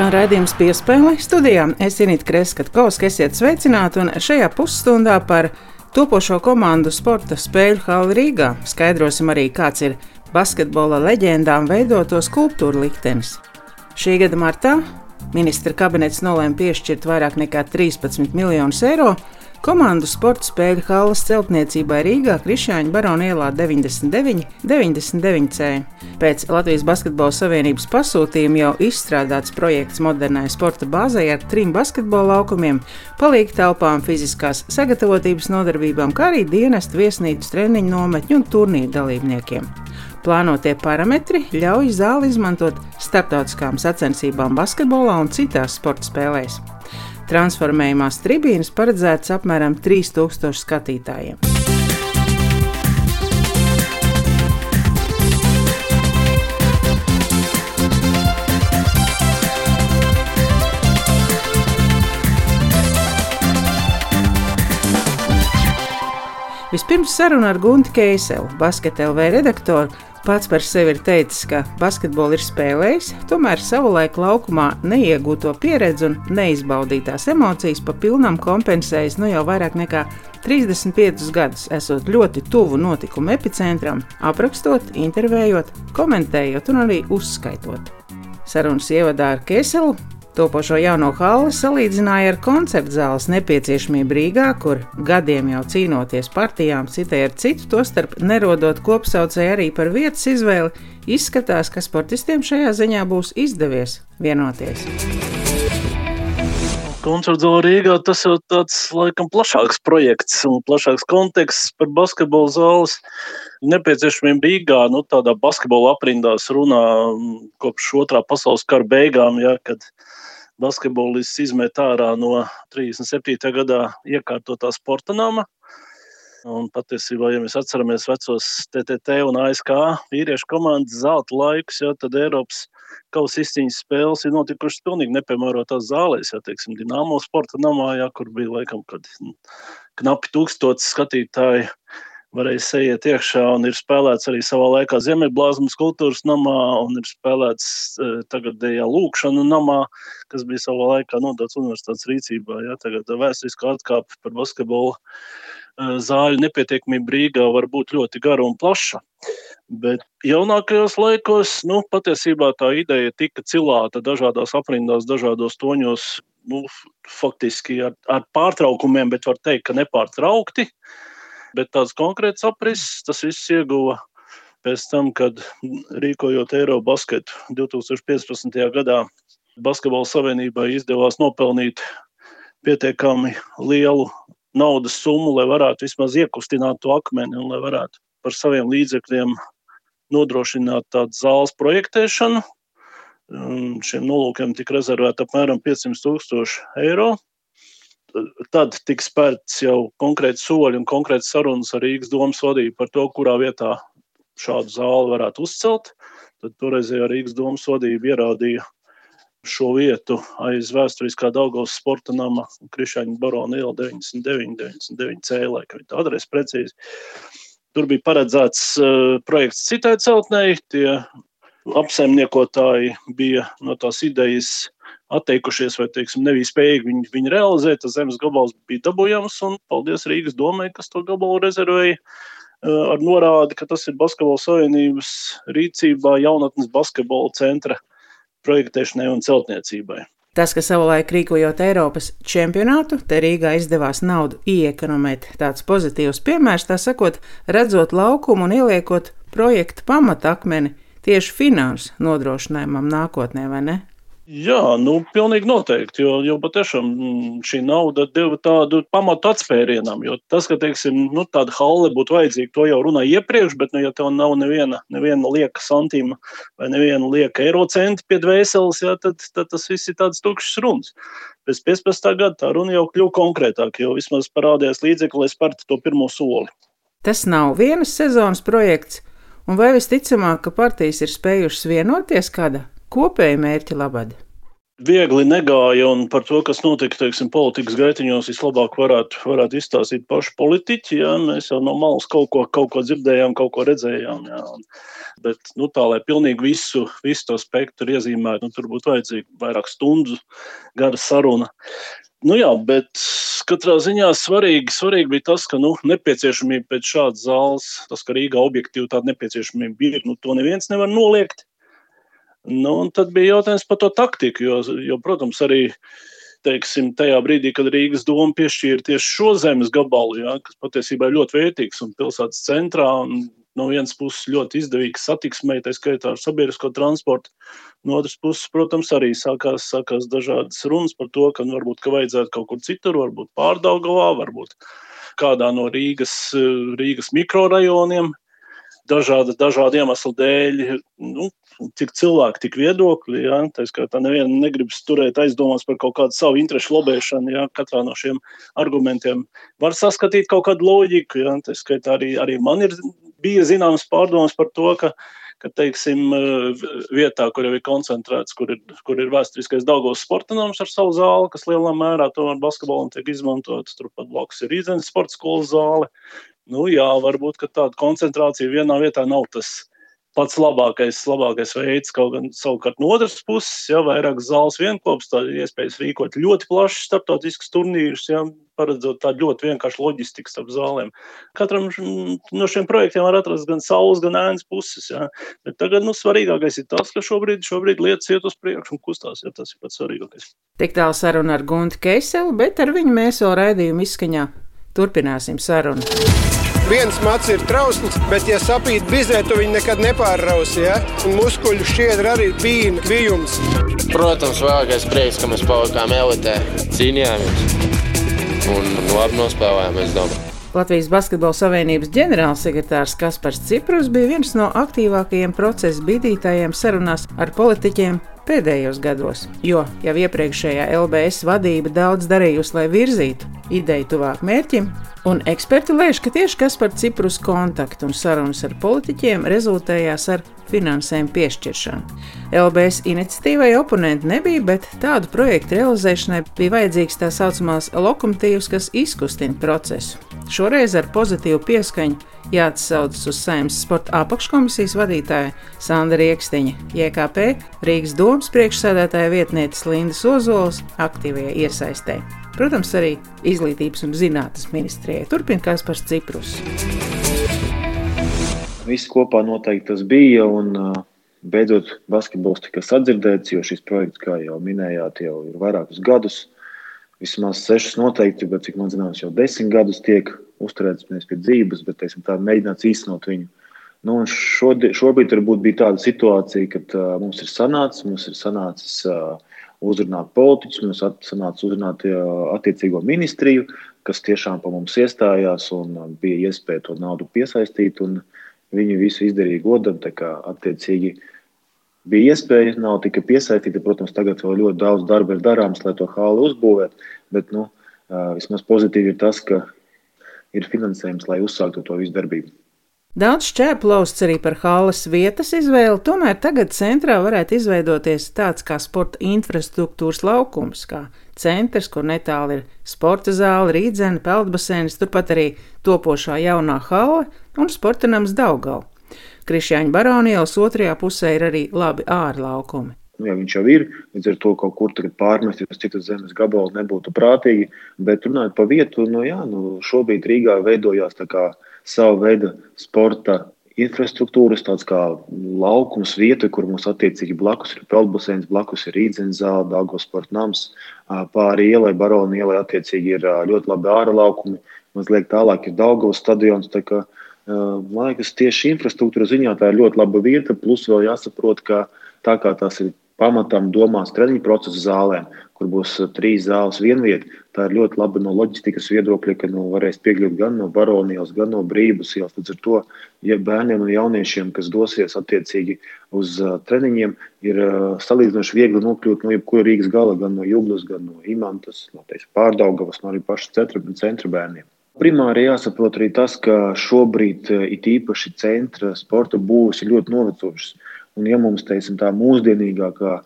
skan raidījums piespēle studijā. Es Inītu Kreskavska, esiet sveicināti un šajā pusstundā par topošo komandu sporta spēļu hali Rīgā skaidrosim arī, kāds ir basketbola leģendām veidoto skulptūru liktenis. Šī gada martā ministra kabinets nolēma piešķirt vairāk nekā 13 miljonus eiro Komandu sporta spēļu halas celtniecībai Rīgā Krišāņa Barona ielā 99, 99 C. Pēc Latvijas Basketbola Savienības pasūtījuma jau izstrādāts projekts modernai sporta bāzei ar trim basketbola laukumiem, palīga telpām, fiziskās sagatavotības nodarbībām, kā arī dienestu viesnīcu treniņu nometņu un turnīru dalībniekiem. Plānotie parametri ļauj zāli izmantot starptautiskām sacensībām basketbolā un citās sporta spēlēs. Transformējumās tribīnes paredzētas apmēram 3000 skatītājiem. Vispirms saruna ar Guntu Keiselu, Basketball LV redaktoru, Pats par sevi ir teicis, ka basketbolu ir spēlējis, tomēr savulaik laukumā neiegūto pieredzi un neizbaudītās emocijas pa pilnam kompensējis nu jau vairāk nekā 35 gadus, esot ļoti tuvu notikumu epicentram, aprakstot, intervējot, komentējot un arī uzskaitot. Sarunas ievadā ar Keselu Topošo jauno halli salīdzināja ar koncerta zāles nepieciešamību Rīgā, kur gadiem jau cīnoties partijām, citai ar citu, tostarp nerodot kopsaucēju arī par vietas izvēli, izskatās, ka sportistiem šajā ziņā būs izdevies vienoties. Koncerts zāle Rīgā tas jau tāds laikam plašāks projekts un plašāks konteksts par basketbola zāles nepieciešamību Rīgā. Nu, tādā basketbola aprindās runā kopš otrā pasaules kara beigām, ja, kad basketbolists izmet ārā no 37. gadā iekārtotā sporta nama. Un patiesībā, ja mēs atceramies vecos TTT un ASK vīriešu komandas zelta laikus, ja, tad Eiropas kausa izcīņas spēles ir notikušas pilnīgi nepiemērotās zālēs. Ja, teiksim, Dienāmo sporta namā, ja, kur bija laikam knapi tūkstots skatītāji varēja sējiet iekšā un ir spēlēts arī savā laikā Ziemeļblāzmas kultūras namā un ir spēlēts uh, tagadējā lūkšanu namā, kas bija savā laikā nodots universitātes rīcībā. Ja, tagad vēsturiskā atkāpe par basketbolu uh, zāļu nepietiekamību Rīgā var būt ļoti gara un plaša. Bet jaunākajos laikos, nu, patiesībā tā ideja tika cilāta dažādās aprindās, dažādos toņos, nu, faktiski ar, ar pārtraukumiem, bet var teikt, ka nepārtraukti. Uh, Bet tāds konkrēts aprises tas viss ieguva pēc tam, kad rīkojot Eirobasketu 2015. gadā Basketbola savienībai izdevās nopelnīt pietiekami lielu naudas summu, lai varētu vismaz iekustināt to akmeni un lai varētu par saviem līdzekļiem nodrošināt tādu zāles projektēšanu. Šiem nolūkiem tika rezervēta apmēram 500 tūkstoši eiro tad tiks spērts jau konkrēti soļi un konkrēti sarunas ar Rīgas domas vadību par to, kurā vietā šādu zāli varētu uzcelt. Tad toreizējā Rīgas domas vadība ierādīja šo vietu aiz vēsturiskā Daugavas sporta nama Krišāņa barona iela 99, 99 C, laikam tā adrese precīzi. Tur bija paredzēts uh, projekts citai celtnei, tie apsaimniekotāji bija no tās idejas atteikušies vai teiksim, nebija spējīgi viņu, viņu realizēt. Tas zemes gabals bija dabūjams, un paldies Rīgas domai, kas to gabalu rezervēja. Eh, ar norādi, ka tas ir Basketbola Savienības rīcībā jaunatnes basketbola centra projektēšanai un celtniecībai. Tas, ka savulaik rīkojot Eiropas čempionātu, te Rīgā izdevās naudu iekonomēt, tāds pozitīvs piemērs, tā sakot, redzot laukumu un ieliekot projekta pamatakmeni tieši finansu nodrošinājumam nākotnē, vai ne? Jā, nu, pilnīgi noteikti. Jo, jo patiešām mm, šī nauda deva tādu pamatu atspērienam. Jo tas, ka teiksim, nu, tāda halle būtu vajadzīga, to jau runāja iepriekš, bet, nu, ja tev nav neviena, neviena lieka santīma vai neviena lieka eiro centi pie dvēseles, jā, tad, tad tas viss ir tāds tukšs runas. Pēc 15. gada tā runa jau kļuva konkrētāka, jo vismaz parādījās līdzekļi, lai spērtu to pirmo soli. Tas nav vienas sezonas projekts, un vai visticamāk, ka partijas ir spējušas vienoties kādā kopēja mērķa labad? viegli negāja, un par to, kas notika teiksim, politikas gaitiņos, vislabāk varētu, varētu izstāstīt paši politiķi. Jā. Mēs jau no malas kaut ko, kaut ko dzirdējām, kaut ko redzējām. Jā. Bet nu, tā, lai pilnīgi visu, visu to spektru iezīmētu, nu, tur būtu vajadzīga vairāk stundu gara saruna. Nu jā, bet katrā ziņā svarīgi, svarīgi bija tas, ka nu, nepieciešamība pēc šādas zāles, tas, ka Rīgā objektīvi tāda nepieciešamība ir, nu, to neviens nevar noliegt. Nu, tad bija jautājums par to taktiku, jo, jo protams, arī teiksim, tajā brīdī, kad Rīgas doma piešķīra tieši šo zemes gabalu, ja, kas patiesībā ir ļoti vērtīgs un pilsētas centrā, un no vienas puses ļoti izdevīgs satiksmē, tā skaitā ar sabiedrisko transportu. No otras puses, protams, arī sākās, sākās dažādas runas par to, ka nu, varbūt ka vajadzētu kaut kur citur, varbūt pārdaugavā, varbūt kādā no Rīgas, Rīgas mikrorajoniem. Dažāda, dažādu iemeslu dēļ, nu, cik cilvēki, tik viedokļi. Ja? Tā kā tā neviena negrib turēt aizdomās par kaut kādu savu interesu lobēšanu. Ja? Katrā no šiem argumentiem var saskatīt kaut kādu loģiku. Ja? Tā skaitā arī, arī man ir bija zināmas pārdomas par to, ka, ka teiksim, vietā, kur jau ir koncentrēts, kur ir, kur ir vēsturiskais Daugos sporta nams ar savu zāli, kas lielā mērā tomēr basketbolam tiek izmantots, turpat blakus ir Rīzenes sporta skolas zāle. Nu, jā, varbūt tāda koncentrācija vienā vietā nav tas pats labākais, labākais veids. Kaut gan savukārt no otras puses, ja vairāk zāles vienopus, tad ir iespējas rīkot ļoti plašus starptautiskus turnīrus, ja, paredzot tādu ļoti vienkāršu loģistiku starp zālēm. Katram no šiem projektiem var atrast gan saules, gan ēnas puses. Ja. Bet tagad nu, svarīgākais ir tas, ka šobrīd, šobrīd lietas iet uz priekšu un kustās. Ja, tas ir pats svarīgākais. Tik tālu saruna ar Guntu Keiselu, bet ar viņu mēs vēl raidījumu izskaņā turpināsim sarunu viens mats ir trausls, bet, ja sapīt bizē, tu viņu nekad nepārrausi. Ja? Un muskuļu šķiedra arī bija bijums. Protams, vēlākais prieks, ka mēs palikām elitē, cīnījāmies un labi nospēlējām, es domāju. Latvijas Basketbola Savienības ģenerālsekretārs Kaspars Ciprus bija viens no aktīvākajiem procesa bīdītājiem sarunās ar politiķiem pēdējos gados, jo jau iepriekšējā LBS vadība daudz darījusi, lai virzītu ideju tuvāk mērķim, un eksperti lēš, ka tieši kas par Ciprus kontaktu un sarunas ar politiķiem rezultējās ar finansējumu piešķiršanu. LBS iniciatīvai oponenti nebija, bet tādu projektu realizēšanai bija vajadzīgs tā saucamās lokomotīvas, kas izkustina procesu. Šoreiz ar pozitīvu pieskaņu jāatsaucas uz Saimnes sporta apakškomisijas vadītāja Sandra Rieksniņa, JKP Rīgas domas priekšsēdētāja vietnietes Lindas Ozols aktīvajai iesaistē. Protams, arī izglītības un zinātnes ministrijai. Turpina Kaspars Ciprus. Viss kopā noteikti tas bija. Un, beidzot, basketbols tika sadzirdēts, jo šis projekts, kā jau minējāt, jau ir vairākus gadus vismaz sešus noteikti, bet cik man zināms, jau desmit gadus tiek uzturēts pie dzīves, bet teiksim, tā mēģināts īstenot viņu. Nu, šodien, šobrīd varbūt bija tāda situācija, kad uh, mums ir sanācis, mums ir sanācis uh, uzrunāt politiķus, mums ir sanācis uzrunāt uh, attiecīgo ministriju, kas tiešām pa mums iestājās un uh, bija iespēja to naudu piesaistīt, viņi visu izdarīja godam, tā kā attiecīgi uh, bija iespēja, nav tika piesaistīta. Protams, tagad vēl ļoti daudz darba ir darāms, lai to hālu uzbūvētu. Bet nu, vismaz pozitīvi ir tas, ka ir finansējums, lai uzsāktu to visu darbību. Daudz šķērplausts arī par halas vietas izvēli, tomēr tagad centrā varētu izveidoties tāds kā sporta infrastruktūras laukums, kā centrs, kur netālu ir sporta zāle, rīdzene, peldbaseins, turpat arī topošā jaunā hala un sporta nams Daugau. Krišjāņa baronielas otrajā pusē ir arī labi ārlaukumi. Nu, ja viņš jau ir, līdz ar to kaut kur pārmest uz citas zemes gabalu nebūtu prātīgi. Bet runājot par vietu, nu, jā, nu, šobrīd Rīgā veidojās sava veida sporta infrastruktūras, tāds kā laukums, vieta, kur mums attiecīgi blakus ir peldbaseins, blakus ir rītdienas zāle, Dāngos sporta nams, pāri ielai, Barona ielai attiecīgi ir ļoti labi ārā laukumi, mazliet tālāk ir Daugavas stadions. Kā, Man liekas, tieši infrastruktūra ziņā tā ir ļoti laba vieta. Plus vēl jāsaprot, ka tā kā tās ir pamatam domās treniņu procesa zālēm, kur būs trīs zāles vienvieta, tā ir ļoti laba no loģistikas viedokļa, ka nu, varēs piekļūt gan no baronijas, gan no brīvības ielas. Līdz ar to, ja bērniem un jauniešiem, kas dosies attiecīgi uz uh, treniņiem, ir uh, salīdzinoši viegli nokļūt no jebkura Rīgas gala, gan no Juglas, gan no Imantas, no Pārdaugavas, no arī paša centra, centra bērniem. Primāri jāsaprot arī tas, ka šobrīd eh, it īpaši centra sporta būvs ir ļoti novecojušas. Un, ja mums teiksim, tā mūsdienīgākā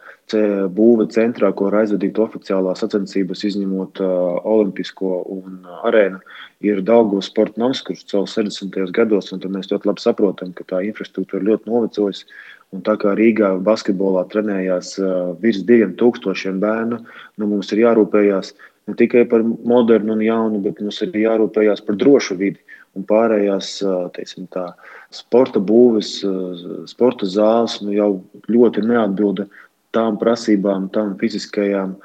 būve centrā, ko var aizvadīt oficiālās sacensības, izņemot uh, Olimpisko un arēnu, ir Daugos sporta nams, kurš cēlās 60. gados, mēs ļoti labi saprotam, ka tā infrastruktūra ļoti novecojusi. Un tā kā Rīgā basketbolā trenējās uh, virs diviem tūkstošiem bērnu, nu, mums ir jārūpējas ne tikai par modernu un jaunu, bet mums ir jārūpējas par drošu vidi. Un pārējās teiksim, tā, sporta būves, sporta zāles nu, jau ļoti neatbilda tām prasībām, tām fiziskajām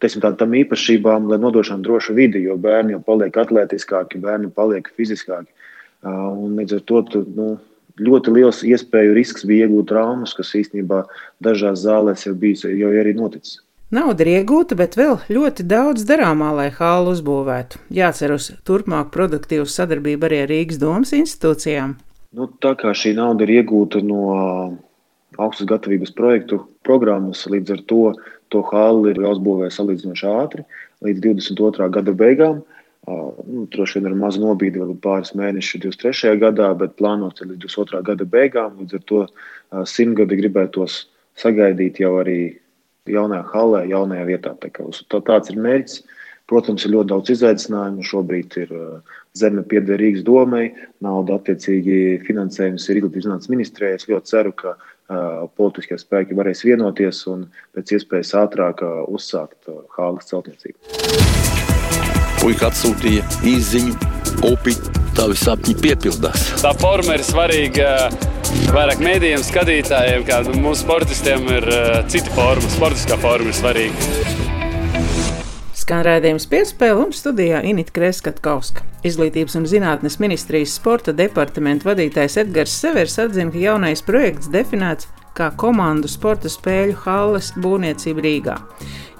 teiksim, tā, tam īpašībām, lai nodrošinātu drošu vidi, jo bērni jau paliek atletiskāki, bērni paliek fiziskāki. Un līdz ar to tu, nu, ļoti liels iespēju risks bija iegūt traumas, kas īstenībā dažās zālēs jau bija jau arī noticis. Nauda ir iegūta, bet vēl ļoti daudz darāmā, lai hālu uzbūvētu. Jācer uz turpmāk produktīvu sadarbību arī ar Rīgas domas institūcijām. Nu, tā kā šī nauda ir iegūta no augstas gatavības projektu programmas, līdz ar to to hālu ir jāuzbūvē salīdzinoši ātri, līdz 22. gada beigām. Nu, droši vien ar mazu nobīdi, varbūt pāris mēnešus 23. gadā, bet plānots līdz 22. gada beigām. Līdz ar to simtgadi gribētos sagaidīt jau arī jaunajā halē, jaunajā vietā. Tā kā, tā, tāds ir mērķis. Protams, ir ļoti daudz izaicinājumu. Šobrīd ir uh, zeme pieder Rīgas domai, nauda attiecīgi finansējums ir Izglītības zinātnes ministrijai. Es ļoti ceru, ka uh, politiskie spēki varēs vienoties un pēc iespējas ātrāk uh, uzsākt uh, hālas celtniecību. Puika atsūtīja īziņu, upi, tavi sapņi piepildās. Tā forma ir svarīga vairāk mēdījiem, skatītājiem, kā nu, mūsu sportistiem ir uh, cita forma, sportiskā forma ir svarīga. Skan rādījums piespēle un studijā Inita Kreskavska. Izglītības un zinātnes ministrijas sporta departamenta vadītājs Edgars Severs atzina, ka jaunais projekts definēts kā komandu sporta spēļu halles būvniecība Rīgā.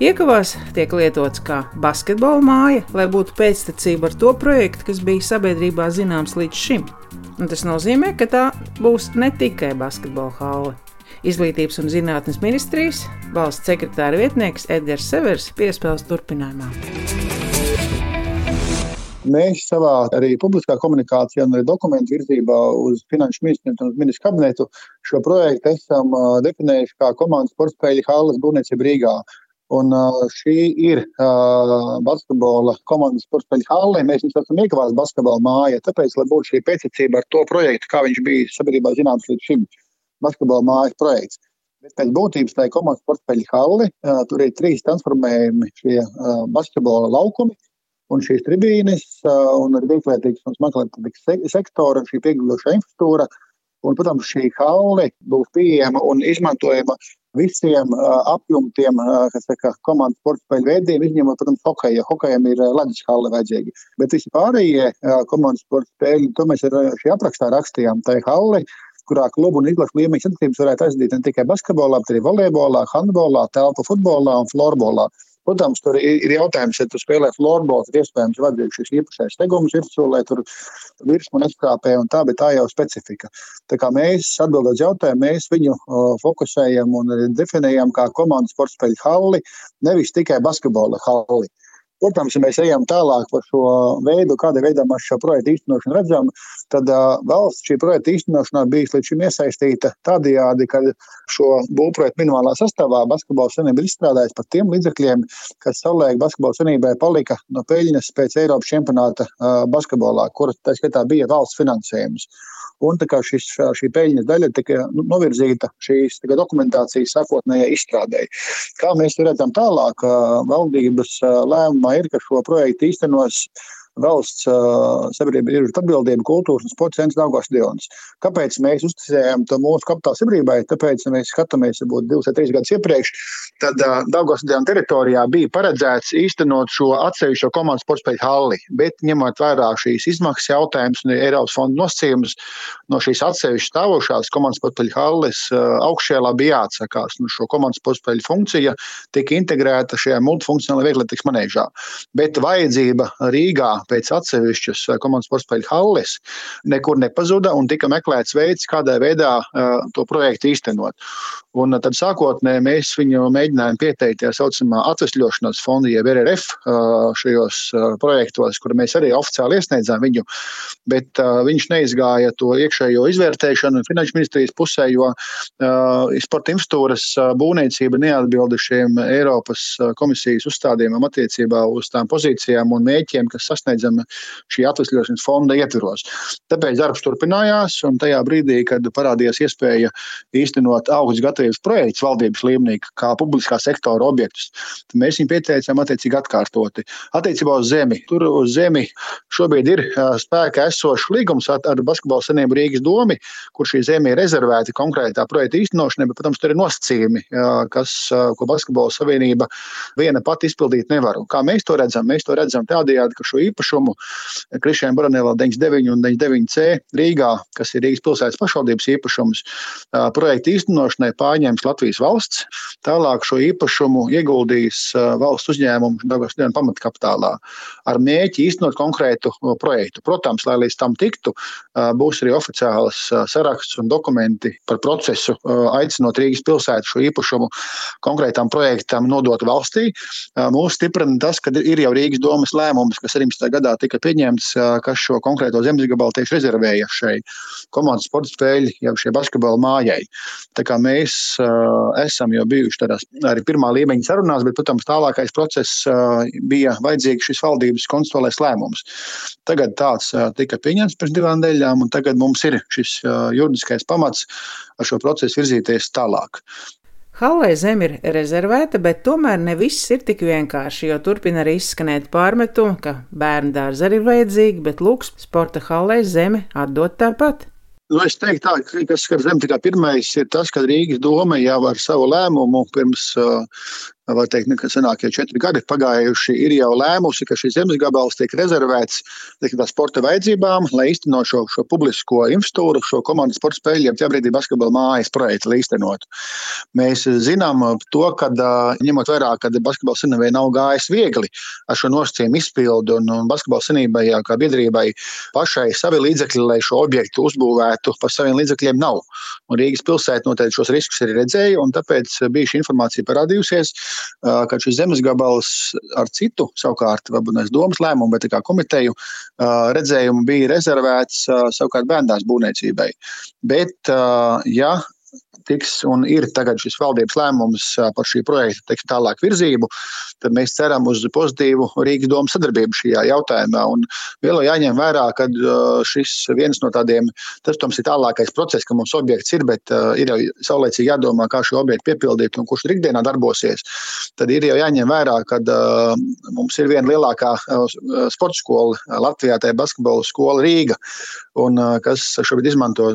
Iekavās tiek lietots kā basketbola māja, lai būtu pēctecība ar to projektu, kas bija sabiedrībā zināms līdz šim. Un tas nozīmē, ka tā būs ne tikai basketbola hale. Izglītības un zinātnes ministrijas valsts sekretāra vietnieks Edgars Severs piespēles turpinājumā. Mēs savā arī publiskā komunikācijā un arī dokumentu virzībā uz Finanšu ministriju un ministru kabinetu šo projektu esam definējuši kā komandas spēļu hāles būvniecību Rīgā. Un šī ir uh, basketbola komandas sporta hallē. Mēs viņus esam iekavās basketbola māja. Tāpēc, lai būtu šī pēctecība ar to projektu, kā viņš bija sabiedrībā zināms līdz šim basketbola mājas projekts. Bet pēc būtības tā ir komandas sporta halli. Uh, tur ir trīs transformējumi šie uh, basketbola laukumi. Un šīs tribīnes, un arī vieglietīgas un smaglietīgas se sektora, šī piegūšana infrastruktūra. Un, protams, šī halle būs pieejama un izmantojama visiem apjomtiem, kas saka, komandas sporta spēļu veidiem, izņemot, protams, hokeju. Hokejam ir ledus hale vajadzīgi. Bet visi pārējie komandas sporta spēļi, to mēs ar šī aprakstā rakstījām. Tā ir hale, kurā klubu un izlašu līmeņa sadarbības varētu aizdīt ne tikai basketbolā, bet arī volejbolā, handbolā, telpu futbolā un florbolā. Protams, tur ir jautājums, ja tu spēlē florbols, ir iespējams vajadzīgs šis īpašais tegums virsū, lai tur virsmu neskrāpē un tā, bet tā jau specifika. Tā kā mēs atbildot jautājumu, mēs viņu uh, fokusējam un definējam kā komandas sporta spēļu halli, nevis tikai basketbola halli. Protams, ja mēs ejam tālāk par šo veidu, kādā veidā mēs šo projektu īstenošanu redzam, tad uh, valsts šī projekta īstenošanā bijis līdz šim iesaistīta tādajādi, ka šo būvprojektu minimālā sastāvā Basketbola savienība ir izstrādājusi par tiem līdzekļiem, kas savulaik Basketbola savienībai palika no peļņas pēc Eiropas čempionāta uh, basketbolā, kur tā skatā bija valsts finansējums. Un šis, šī peļņas daļa tika nu, novirzīta šīs dokumentācijas sākotnējai izstrādēji. Kā mēs redzam tālāk, valdības lēmumā ir, ka šo projektu īstenos valsts uh, sabiedrība ir atbildība kultūras un sporta centrs Daugās Dionas. Kāpēc mēs uzticējām to mūsu kapitāla sabiedrībai? Tāpēc, ja mēs skatāmies, varbūt divus vai trīs gadus iepriekš, tad uh, Daugās Dionas teritorijā bija paredzēts īstenot šo atsevišķo komandu sporta spēļu halli, bet ņemot vērā šīs izmaksas jautājumus un Eiropas fonda nosacījumus, no šīs atsevišķas stāvošās komandas sporta spēļu halles uh, augšēlā bija jāatsakās. Nu, šo komandas sporta spēļu funkcija tika integrēta šajā multifunkcionālajā vieglietīgas manēžā. Bet vajadzība Rīgā pēc atsevišķas komandas sportspēļu halles nekur nepazuda un tika meklēts veids, kādā veidā to projektu īstenot. Un tad sākotnēji mēs viņu mēģinājām pieteikt tā saucamā atvesļošanās fonda, jeb RRF šajos projektos, kur mēs arī oficiāli iesniedzām viņu, bet viņš neizgāja to iekšējo izvērtēšanu finanšu ministrijas pusē, jo sporta infrastruktūras būvniecība neatbilda šiem Eiropas komisijas uzstādījumam attiecībā uz tām pozīcijām un mēķiem, kas sasniedzami šī atvesļošanas fonda ietvaros. Tāpēc darbs turpinājās, un tajā brīdī, kad parādījās iespēja īstenot augstas gatavības gatavības projekts valdības līmenī, kā publiskā sektora objektus. Tad mēs viņu pieteicām attiecīgi atkārtoti. Attiecībā uz zemi. Tur uz zemi šobrīd ir spēkā esošs līgums ar, ar Basketbalu senību Rīgas domu, kur šī zeme ir rezervēta konkrētā projekta īstenošanai, bet, protams, tur ir nosacījumi, kas, ko Basketbalu savienība viena pati izpildīt nevar. Un kā mēs to redzam? Mēs to redzam tādējādi, ka šo īpašumu Krišņiem Baranēlā 99 un 99C Rīgā, kas ir Rīgas pilsētas pašvaldības īpašums, projekta īstenošanai pār pārņems Latvijas valsts. Tālāk šo īpašumu ieguldīs valsts uzņēmumu Dāngas dienas pamatkapitālā ar mēķi īstenot konkrētu projektu. Protams, lai līdz tam tiktu, būs arī oficiāls saraksts un dokumenti par procesu, aicinot Rīgas pilsētu šo īpašumu konkrētām projektām nodot valstī. Mūs stiprina tas, ka ir jau Rīgas domas lēmums, kas 17. gadā tika pieņemts, kas šo konkrēto zemes gabalu tieši rezervēja šai komandas sporta spēļu, jau šai basketbola mājai. Tā kā mēs uh, esam jau bijuši tādās arī pirmā līmeņa sarunās, bet, protams, tālākais process uh, bija vajadzīgs šis valdības konstitucionālais lēmums. Tagad tāds uh, tika pieņemts pirms divām nedēļām, un tagad mums ir šis juridiskais pamats ar šo procesu virzīties tālāk. Hallē zeme ir rezervēta, bet tomēr ne viss ir tik vienkārši, jo turpina arī izskanēt pārmetumi, ka bērnu dārza arī ir vajadzīga, bet lūks sporta hallē zeme atdot tāpat. Nu, es teiktu, tā, ka kas skar zemi, tā kā pirmais ir tas, ka Rīgas doma jau ar savu lēmumu pirms uh, var teikt, ka senākie četri gadi pagājuši, ir jau lēmusi, ka šis zemes gabals tiek rezervēts tiek sporta vajadzībām, lai īstenot šo, šo publisko infrastruktūru, šo komandas sporta spēļu, tajā brīdī basketbola mājas projektu, īstenot. Mēs zinām to, ka ņemot vērā, ka basketbola senībai nav gājis viegli ar šo nosacījumu izpildu un, un basketbola senībai, kā biedrībai pašai savi līdzekļi, lai šo objektu uzbūvētu, par saviem līdzekļiem nav. Un Rīgas pilsēta noteikti šos riskus arī redzēja, un tāpēc bija šī informācija parādījusies ka šis zemes gabals ar citu, savukārt, varbūt nevis domas lēmumu, bet kā komiteju redzējumu bija rezervēts savukārt bērndās būvniecībai. Bet, ja tiks un ir tagad šis valdības lēmums par šī projekta teiks, tālāk virzību, tad mēs ceram uz pozitīvu Rīgas domu sadarbību šajā jautājumā. Un vēl jāņem vērā, ka šis viens no tādiem, tas, protams, ir tālākais process, ka mums objekts ir, bet ir jau saulēcīgi jādomā, kā šo objektu piepildīt un kurš rītdienā darbosies. Tad ir jau jāņem vērā, ka mums ir viena lielākā sporta skola Latvijā, tā ir basketbola skola Rīga, un kas šobrīd izmanto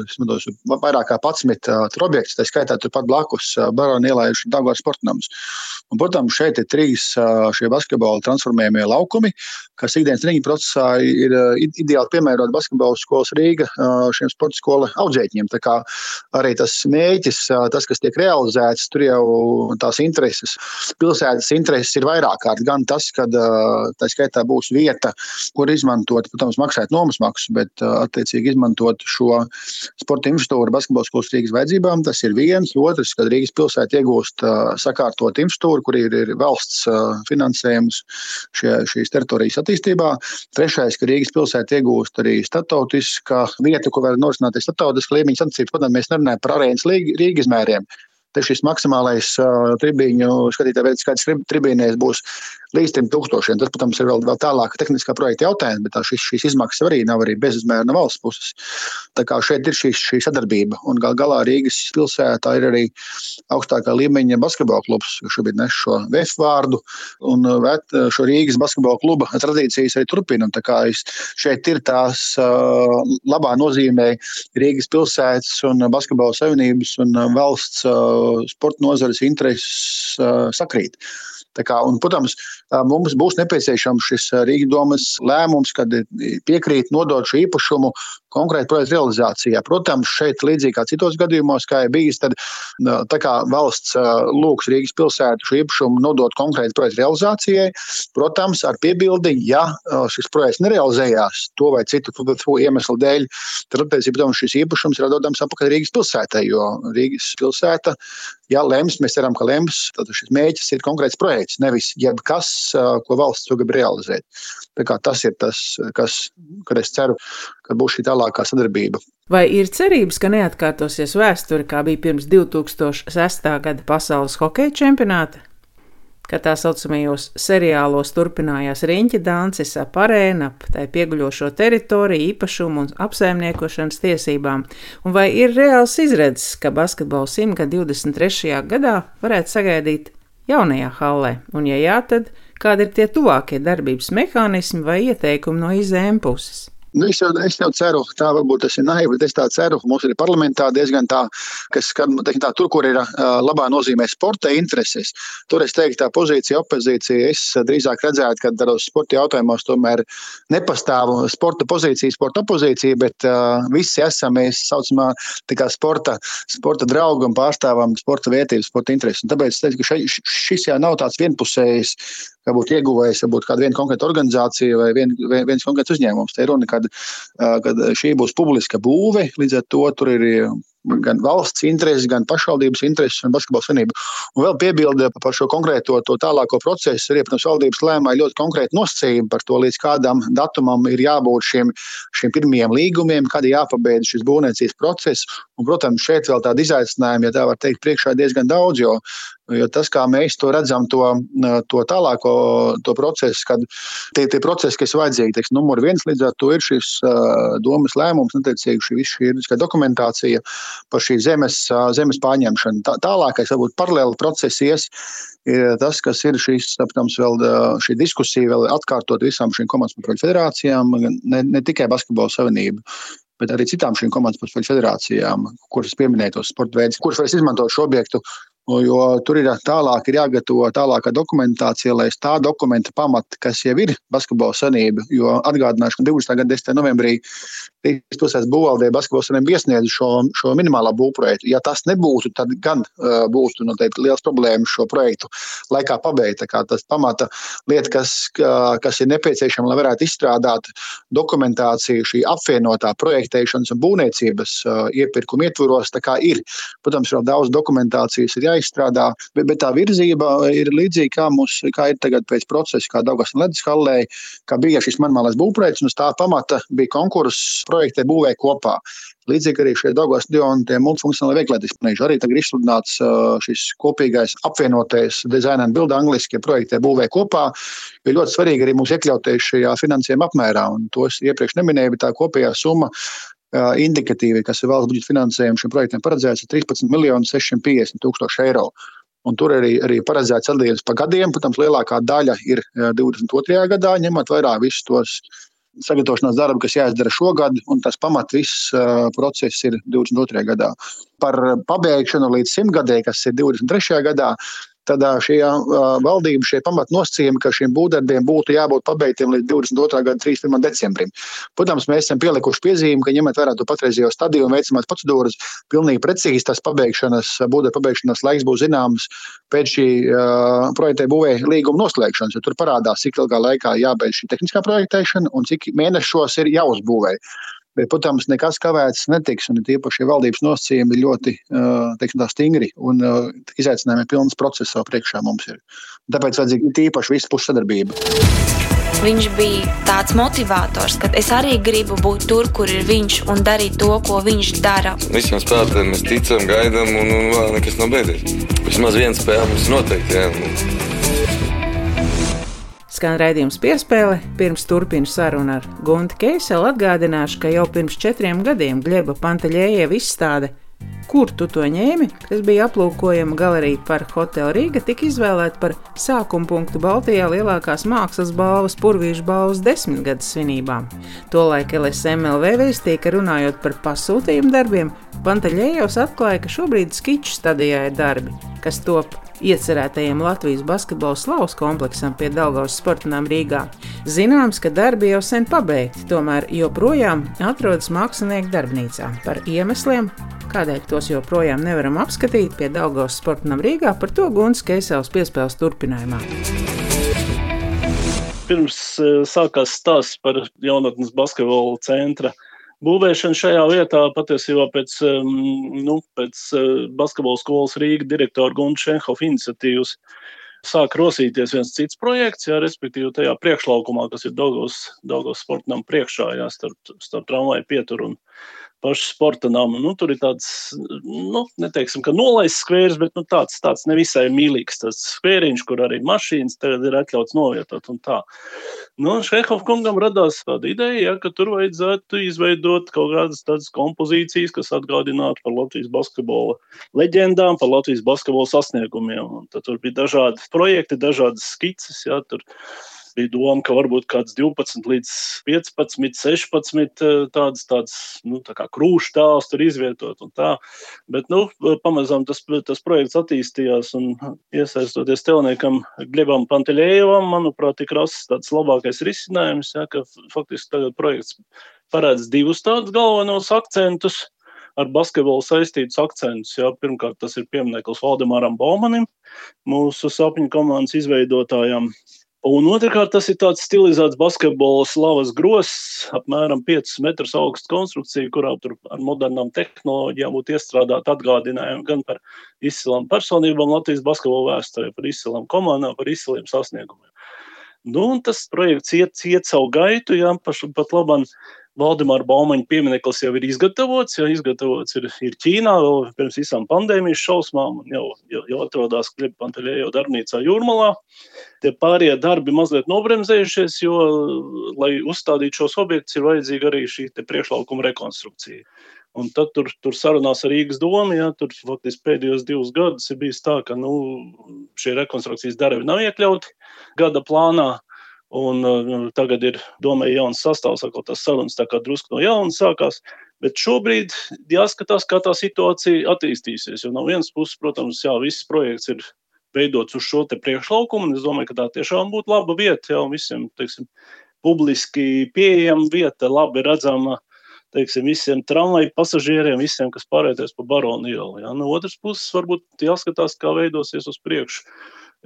vairāk kā 11 objektus tā skaitā turpat blakus Barona ielaišu Dagvārs sportnams. Un, protams, šeit ir trīs šie basketbola transformējumie laukumi, kas ikdienas treniņu procesā ir ideāli piemēroti basketbola skolas Rīga šiem sporta skolu audzēkņiem. Tā kā arī tas mēķis, tas, kas tiek realizēts, tur jau tās intereses, pilsētas intereses ir vairāk kārt. Gan tas, ka tā skaitā būs vieta, kur izmantot, protams, maksāt nomas maksu, bet attiecīgi izmantot šo sporta infrastruktūru basketbola skolas Rīgas vajadzībām. Tas ir ir viens. Otrs, kad Rīgas pilsēta iegūst uh, sakārtot infrastruktūru, kur ir, ir valsts uh, finansējums šie, šīs teritorijas attīstībā. Trešais, ka Rīgas pilsēta iegūst arī statautiskā vieta, kur var norisināties starptautiskā līmeņa sacensības. Protams, mēs nerunājam par arēnas Rīgas izmēriem. Te šis maksimālais uh, tribīņu skatītāju skaits tribīnēs būs līdz 3000. Tas, protams, ir vēl, vēl tālāk tehniskā projekta jautājums, bet šis, šīs izmaksas arī nav arī bezizmēra no valsts puses. Tā kā šeit ir šī, šī sadarbība. Un gal galā Rīgas pilsētā ir arī augstākā līmeņa basketbola klubs, kas šobrīd nes šo VF vārdu. Un šo Rīgas basketbola kluba tradīcijas arī turpina. Tā kā šeit ir tās uh, labā nozīmē Rīgas pilsētas un basketbola savienības un valsts uh, sporta nozares intereses uh, sakrīt. Kā, un, protams, mums būs nepieciešams šis Rīgas domas lēmums, kad piekrīt nodot šo īpašumu konkrēti projekta realizācijā. Protams, šeit līdzīgi kā citos gadījumos, kā ir bijis, tad kā valsts lūgs Rīgas pilsētu šo īpašumu nodot konkrēti projekta realizācijai, protams, ar piebildi, ja šis projekts nerealizējās to vai citu iemeslu dēļ, tad, protams, šis īpašums ir atdodams atpakaļ Rīgas pilsētai, jo Rīgas pilsēta, ja lems, mēs ceram, ka lems, tad šis mēģis ir konkrēts projekts, nevis jebkas, ko valsts grib realizēt. Tas ir tas, kas, kad es ceru, ka būs šī tālākā sadarbība. Vai ir cerības, ka neatkārtosies vēsture, kā bija pirms 2006. gada pasaules hokeja čempionāta? ka tā saucamajos seriālos turpinājās riņķa dances ap arēnu, ap tai pieguļošo teritoriju, īpašumu un apsaimniekošanas tiesībām, un vai ir reāls izredzes, ka basketbola simtgad 23. gadā varētu sagaidīt jaunajā hallē, un ja jā, tad kādi ir tie tuvākie darbības mehānismi vai ieteikumi no izēm puses? Nu, es, jau, es jau ceru, tā varbūt tas ir naivi, bet es tā ceru, mums ir parlamentā diezgan tā, kas, kad, teiksim, tā, tur, kur ir uh, labā nozīmē sporta intereses, tur es teiktu, tā pozīcija, opozīcija, es drīzāk redzētu, ka tādos sporta jautājumos tomēr nepastāv sporta pozīcija, sporta opozīcija, bet uh, visi esam mēs saucamā sporta, sporta draugi un pārstāvam sporta vērtības, sporta intereses. Un tāpēc es teiktu, ka šai, šis jau nav tāds vienpusējs kā būtu ieguvējis, ja būtu kāda viena konkrēta organizācija vai vien, vien, viens konkrēts uzņēmums. Te ir runa, kad, kad šī būs publiska būve, līdz ar to tur ir gan valsts intereses, gan pašvaldības intereses un basketbola savienība. Un vēl piebilde par šo konkrēto tālāko procesu. Arī, protams, valdības lēmā ļoti konkrēti nosacījumi par to, līdz kādam datumam ir jābūt šiem, šiem pirmajiem līgumiem, kad ir jāpabeidz šis būvniecības process. Un, protams, šeit vēl tāda izaicinājuma, ja tā var teikt, priekšā diezgan daudz, jo Jo tas, kā mēs to redzam, to, to tālāko to procesu, kad tie, tie procesi, kas vajadzīgi, teiks, numur viens līdz ar to ir šis uh, domas lēmums, netiecīgi šī visa juridiskā dokumentācija par šī zemes, uh, zemes pārņemšanu. Tā, tālākais, varbūt paralēli process ies, ir tas, kas ir šīs, protams, vēl šī diskusija, vēl atkārtot visām šīm komandas federācijām, ne, ne tikai basketbola savienību bet arī citām šīm komandas sporta federācijām, kuras pieminēja tos sporta veidus, kuras varēs izmantot šo objektu Jo tur ir tālāk ir jāgatavo tālākā dokumentācija, lai tā dokumenta pamata, kas jau ir basketbola sanība. Jo atgādināšu, ka 20. gada 10. novembrī Rīgas pilsētas būvvaldē basketbola sanība iesniedza šo, šo minimālo būvprojektu. Ja tas nebūtu, tad gan uh, būtu noteikti liels problēmas šo projektu laikā pabeigt. Tas pamata lieta, kas, kas ir nepieciešama, lai varētu izstrādāt dokumentāciju šī apvienotā projektēšanas un būvniecības uh, iepirkuma ietvaros, ir. Protams, vēl daudz dokumentācijas ir jāizstrādā, bet, bet tā virzība ir līdzīga kā mums, kā ir tagad pēc procesa, kā Daugas un Ledus hallē, kā bija šis manmālais būvprojekts, un uz tā pamata bija konkurss projektē būvē kopā. Līdzīgi arī šeit Dāngās stadionā multifunkcionālajā veiklētiskā arī tagad ir izsludināts šis kopīgais apvienotais dizaina un bilda angliski projektē būvē kopā. Ir ļoti svarīgi arī mums iekļauties šajā finansējuma apmērā, un to es iepriekš neminēju, bet tā kopējā summa indikatīvi, kas ir valsts budžeta finansējums šim projektam paredzēts, ir 13 miljoni 650 tūkstoši eiro. Un tur arī, arī paredzēts sadalījums pa gadiem. Protams, lielākā daļa ir 22. gadā, ņemot vērā visus tos sagatavošanās darbu, kas jāizdara šogad, un tas pamat viss uh, process ir 22. gadā. Par pabeigšanu līdz simtgadē, kas ir 23. gadā, tad šī valdība, šie pamatnosacījumi, ka šiem būvdarbiem būtu jābūt pabeigtiem līdz 22. gada 31. decembrim. Protams, mēs esam pielikuši piezīmi, ka ņemot vērā to patreizējo stadiju un veicamās procedūras, pilnīgi precīzi tas pabeigšanas, būvdarba pabeigšanas laiks būs zināms pēc šī uh, projektē būvēja līguma noslēgšanas, jo tur parādās, cik ilgā laikā jābeidz šī tehniskā projektēšana un cik mēnešos ir jāuzbūvē. Bet, protams, nekas kavēts netiks, un tieši valdības nosacījumi ir ļoti teiksim, stingri un izaicinājumi pilns process jau priekšā mums ir. Tāpēc vajadzīga tīpaši visu pušu sadarbība. Viņš bija tāds motivators, ka es arī gribu būt tur, kur ir viņš un darīt to, ko viņš dara. Visiem spēlētājiem mēs ticam, gaidām, un, un vēl nekas nav beidzies. Vismaz viena spēle mums noteikti. Jā skan raidījums piespēle. Pirms turpinu sarunu ar Guntu Keiselu atgādināšu, ka jau pirms četriem gadiem Gleba Pantaļējieva izstāde Kur tu to ņēmi, kas bija aplūkojama galerija par Hotelu Rīga, tika izvēlēta par sākuma punktu Baltijā lielākās mākslas balvas Purvīšu balvas desmitgades svinībām. Tolaik LSMLV vēstīja, ka runājot par pasūtījumu darbiem, Pantaļējos atklāja, ka šobrīd skiču stadijā ir darbi, kas top iecerētajiem Latvijas basketbola slavas kompleksam pie Daugavas sportinām Rīgā. Zināms, ka darbi jau sen pabeigti, tomēr joprojām atrodas mākslinieku darbnīcā. Par iemesliem, kādēļ tos joprojām nevaram apskatīt pie Daugavas sportinām Rīgā, par to Guns Keisels piespēles turpinājumā pirms eh, sākās stāsts par jaunatnes basketbola centra būvēšanu šajā vietā. Patiesībā pēc, nu, pēc eh, basketbola skolas Rīga direktora Gunta Šenhofa iniciatīvas sāk rosīties viens cits projekts, jā, respektīvi tajā priekšlaukumā, kas ir Daugos, Daugos sportam priekšā, jā, starp, starp tramvaju pieturu un pašu sporta namu. Nu, tur ir tāds, nu, neteiksim, ka nolaists skvērs, bet nu, tāds, tāds nevisai mīlīgs tas skvēriņš, kur arī mašīnas tagad ir atļauts novietot un tā. Nu, Šehov kungam radās tāda ideja, ja, ka tur vajadzētu izveidot kaut kādas tādas kompozīcijas, kas atgādinātu par Latvijas basketbola leģendām, par Latvijas basketbola sasniegumiem. Un tad tur bija dažādi projekti, dažādas skices, ja, tur bija doma, ka varbūt kāds 12 līdz 15, 16 tādas, tādas nu, tā kā krūšu tēls tur izvietot un tā. Bet, nu, pamazām tas, tas projekts attīstījās un iesaistoties telniekam Glebam Pantelējevam, manuprāt, tik rasts tāds labākais risinājums, ja, ka faktiski tagad projekts paredz divus tādus galvenos akcentus ar basketbolu saistītus akcentus. Jā. Pirmkārt, tas ir piemineklis Valdemāram Baumanim, mūsu sapņu komandas izveidotājam. Un otrkārt, tas ir tāds stilizēts basketbola slavas grosis, apmēram 5 metrus augsts konstrukcija, kurā ar modernām tehnoloģijām būtu iestrādāti atgādinājumi gan par izcilām personībām Latvijas basketbola vēsturē, par izcilām komandām, par izciliem sasniegumiem. Nu, tas projekts iet, iet savu gaitu, jā, paš, pat labāk Valdemāra Baumaņa piemineklis jau ir izgatavots, jau izgatavots ir, ir Ķīnā, vēl pirms visām pandēmijas šausmām, un jau, jau, jau atrodas Klipa Pantelējo darbnīcā Jūrmalā. Tie pārējie darbi mazliet nobremzējušies, jo, lai uzstādītu šos objektus, ir vajadzīga arī šī priekšlaukuma rekonstrukcija. Un tad tur, tur sarunās ar Rīgas domu, ja tur faktiski pēdējos divus gadus ir bijis tā, ka nu, šie rekonstrukcijas darbi nav iekļauti gada plānā. Un, uh, tagad ir domāju, jauns sastāvs, atkal tas sarunas tā kā drusku no jauna sākās. Bet šobrīd jāskatās, kā tā situācija attīstīsies. Jo no vienas puses, protams, jā, viss projekts ir veidots uz šo priekšlaukumu. Es domāju, ka tā tiešām būtu laba vieta jau visiem teiksim, publiski pieejama vieta, labi redzama teiksim, visiem tramvaju pasažieriem, visiem, kas pārēties pa baronu ielu. Ja? No otras puses, varbūt jāskatās, kā veidosies uz priekšu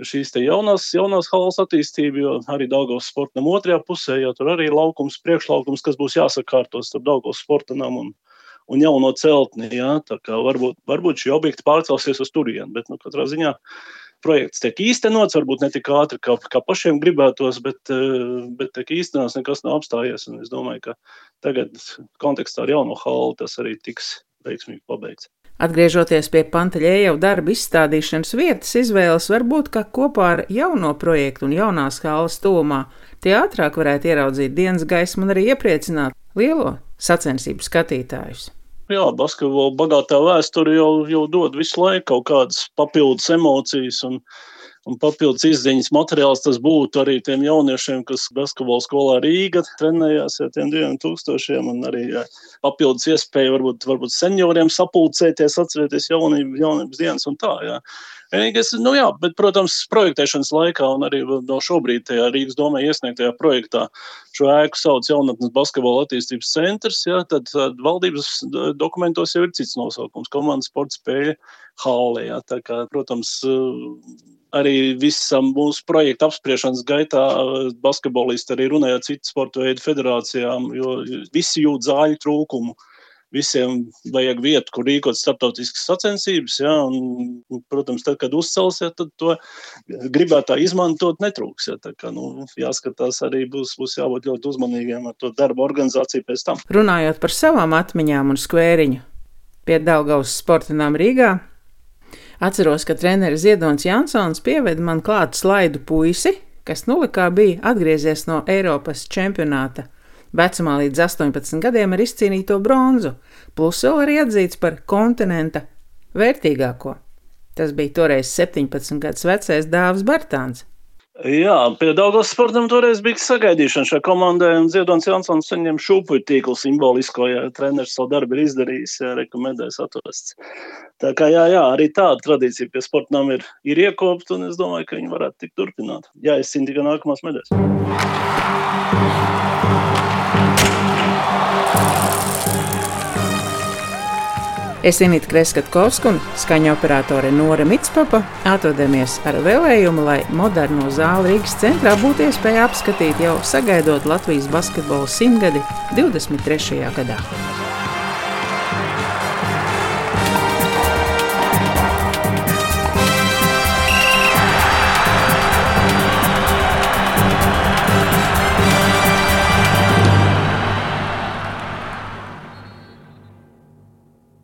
šīs jaunās, jaunās halas attīstība, jo arī Daugavas sportam otrajā pusē, jo tur arī ir laukums, priekšlaukums, kas būs jāsakārtos starp Daugavas sportam un, un jauno celtni. Kā varbūt, varbūt šī objekta pārcelsies uz turieni, bet nu, katrā ziņā projekts tiek īstenots, varbūt ne tik ātri, kā, kā pašiem gribētos, bet, eh, bet tiek īstenots, nekas nav apstājies. Es domāju, ka tagad kontekstā ar jauno halu tas arī tiks veiksmīgi pabeigts. Atgriežoties pie Panteļēja darba izstādīšanas vietas izvēles, varbūt kā kopā ar jauno projektu un jaunās halas tūmā, tie ātrāk varētu ieraudzīt dienas gaismu un arī iepriecināt lielo sacensību skatītājus. Jā, basketbola bagātā vēsture jau, jau dod visu laiku kaut kādas papildus emocijas un un papildus izziņas materiāls tas būtu arī tiem jauniešiem, kas basketbola skolā Rīga trenējās ar tiem diviem tūkstošiem, un arī jā, papildus iespēja varbūt, varbūt senioriem sapulcēties, atcerēties jaunību, jaunības dienas un tā. Jā. Vienīgais, nu jā, bet, protams, projektēšanas laikā un arī no šobrīd tajā Rīgas domē iesniegtajā projektā šo ēku sauc jaunatnes basketbola attīstības centrs, jā, tad, tad valdības dokumentos jau ir cits nosaukums - komandas sporta spēļu hālē. Jā, tā kā, protams, arī visam mūsu projekta apspriešanas gaitā basketbolisti arī runāja ar citu sporta veidu federācijām, jo visi jūt zāļu trūkumu. Visiem vajag vietu, kur rīkot starptautiskas sacensības. Ja, un, protams, tad, kad uzcelsiet, tad to gribētā izmantot netrūks. Ja, kā, nu, jāskatās, arī būs, būs jābūt ļoti uzmanīgiem ar to darbu organizāciju pēc tam. Runājot par savām atmiņām un skvēriņu pie Daugaus sportinām Rīgā, Atceros, ka treneris Ziedonis Jansons pieveda man klāt slaidu puisi, kas nulikā bija atgriezies no Eiropas čempionāta. Vecumā līdz 18 gadiem ar izcīnīto bronzu, plus vēl arī atzīts par kontinenta vērtīgāko. Tas bija toreiz 17 gadus vecais Dāvis Bartāns. Jā, pie Dāngas sportam toreiz bija sagaidīšana šai komandai, un Ziedonis Jansons saņem šūpuļu tīklu simbolisko, ja treneris savu darbu ir izdarījis, ja rekomendēs atrasts. Tā kā jā, jā, arī tāda tradīcija pie sportām ir, ir iekopta, un es domāju, ka viņi varētu tikt turpināt. Jā, es cīnu tikai nākamās medaļas. Es Inītu Kreskavsku un skaņa operātore Nora Mitspapa atrodamies ar vēlējumu, lai moderno zāli Rīgas centrā būtu iespēja apskatīt jau sagaidot Latvijas basketbola simtgadi 23. gadā.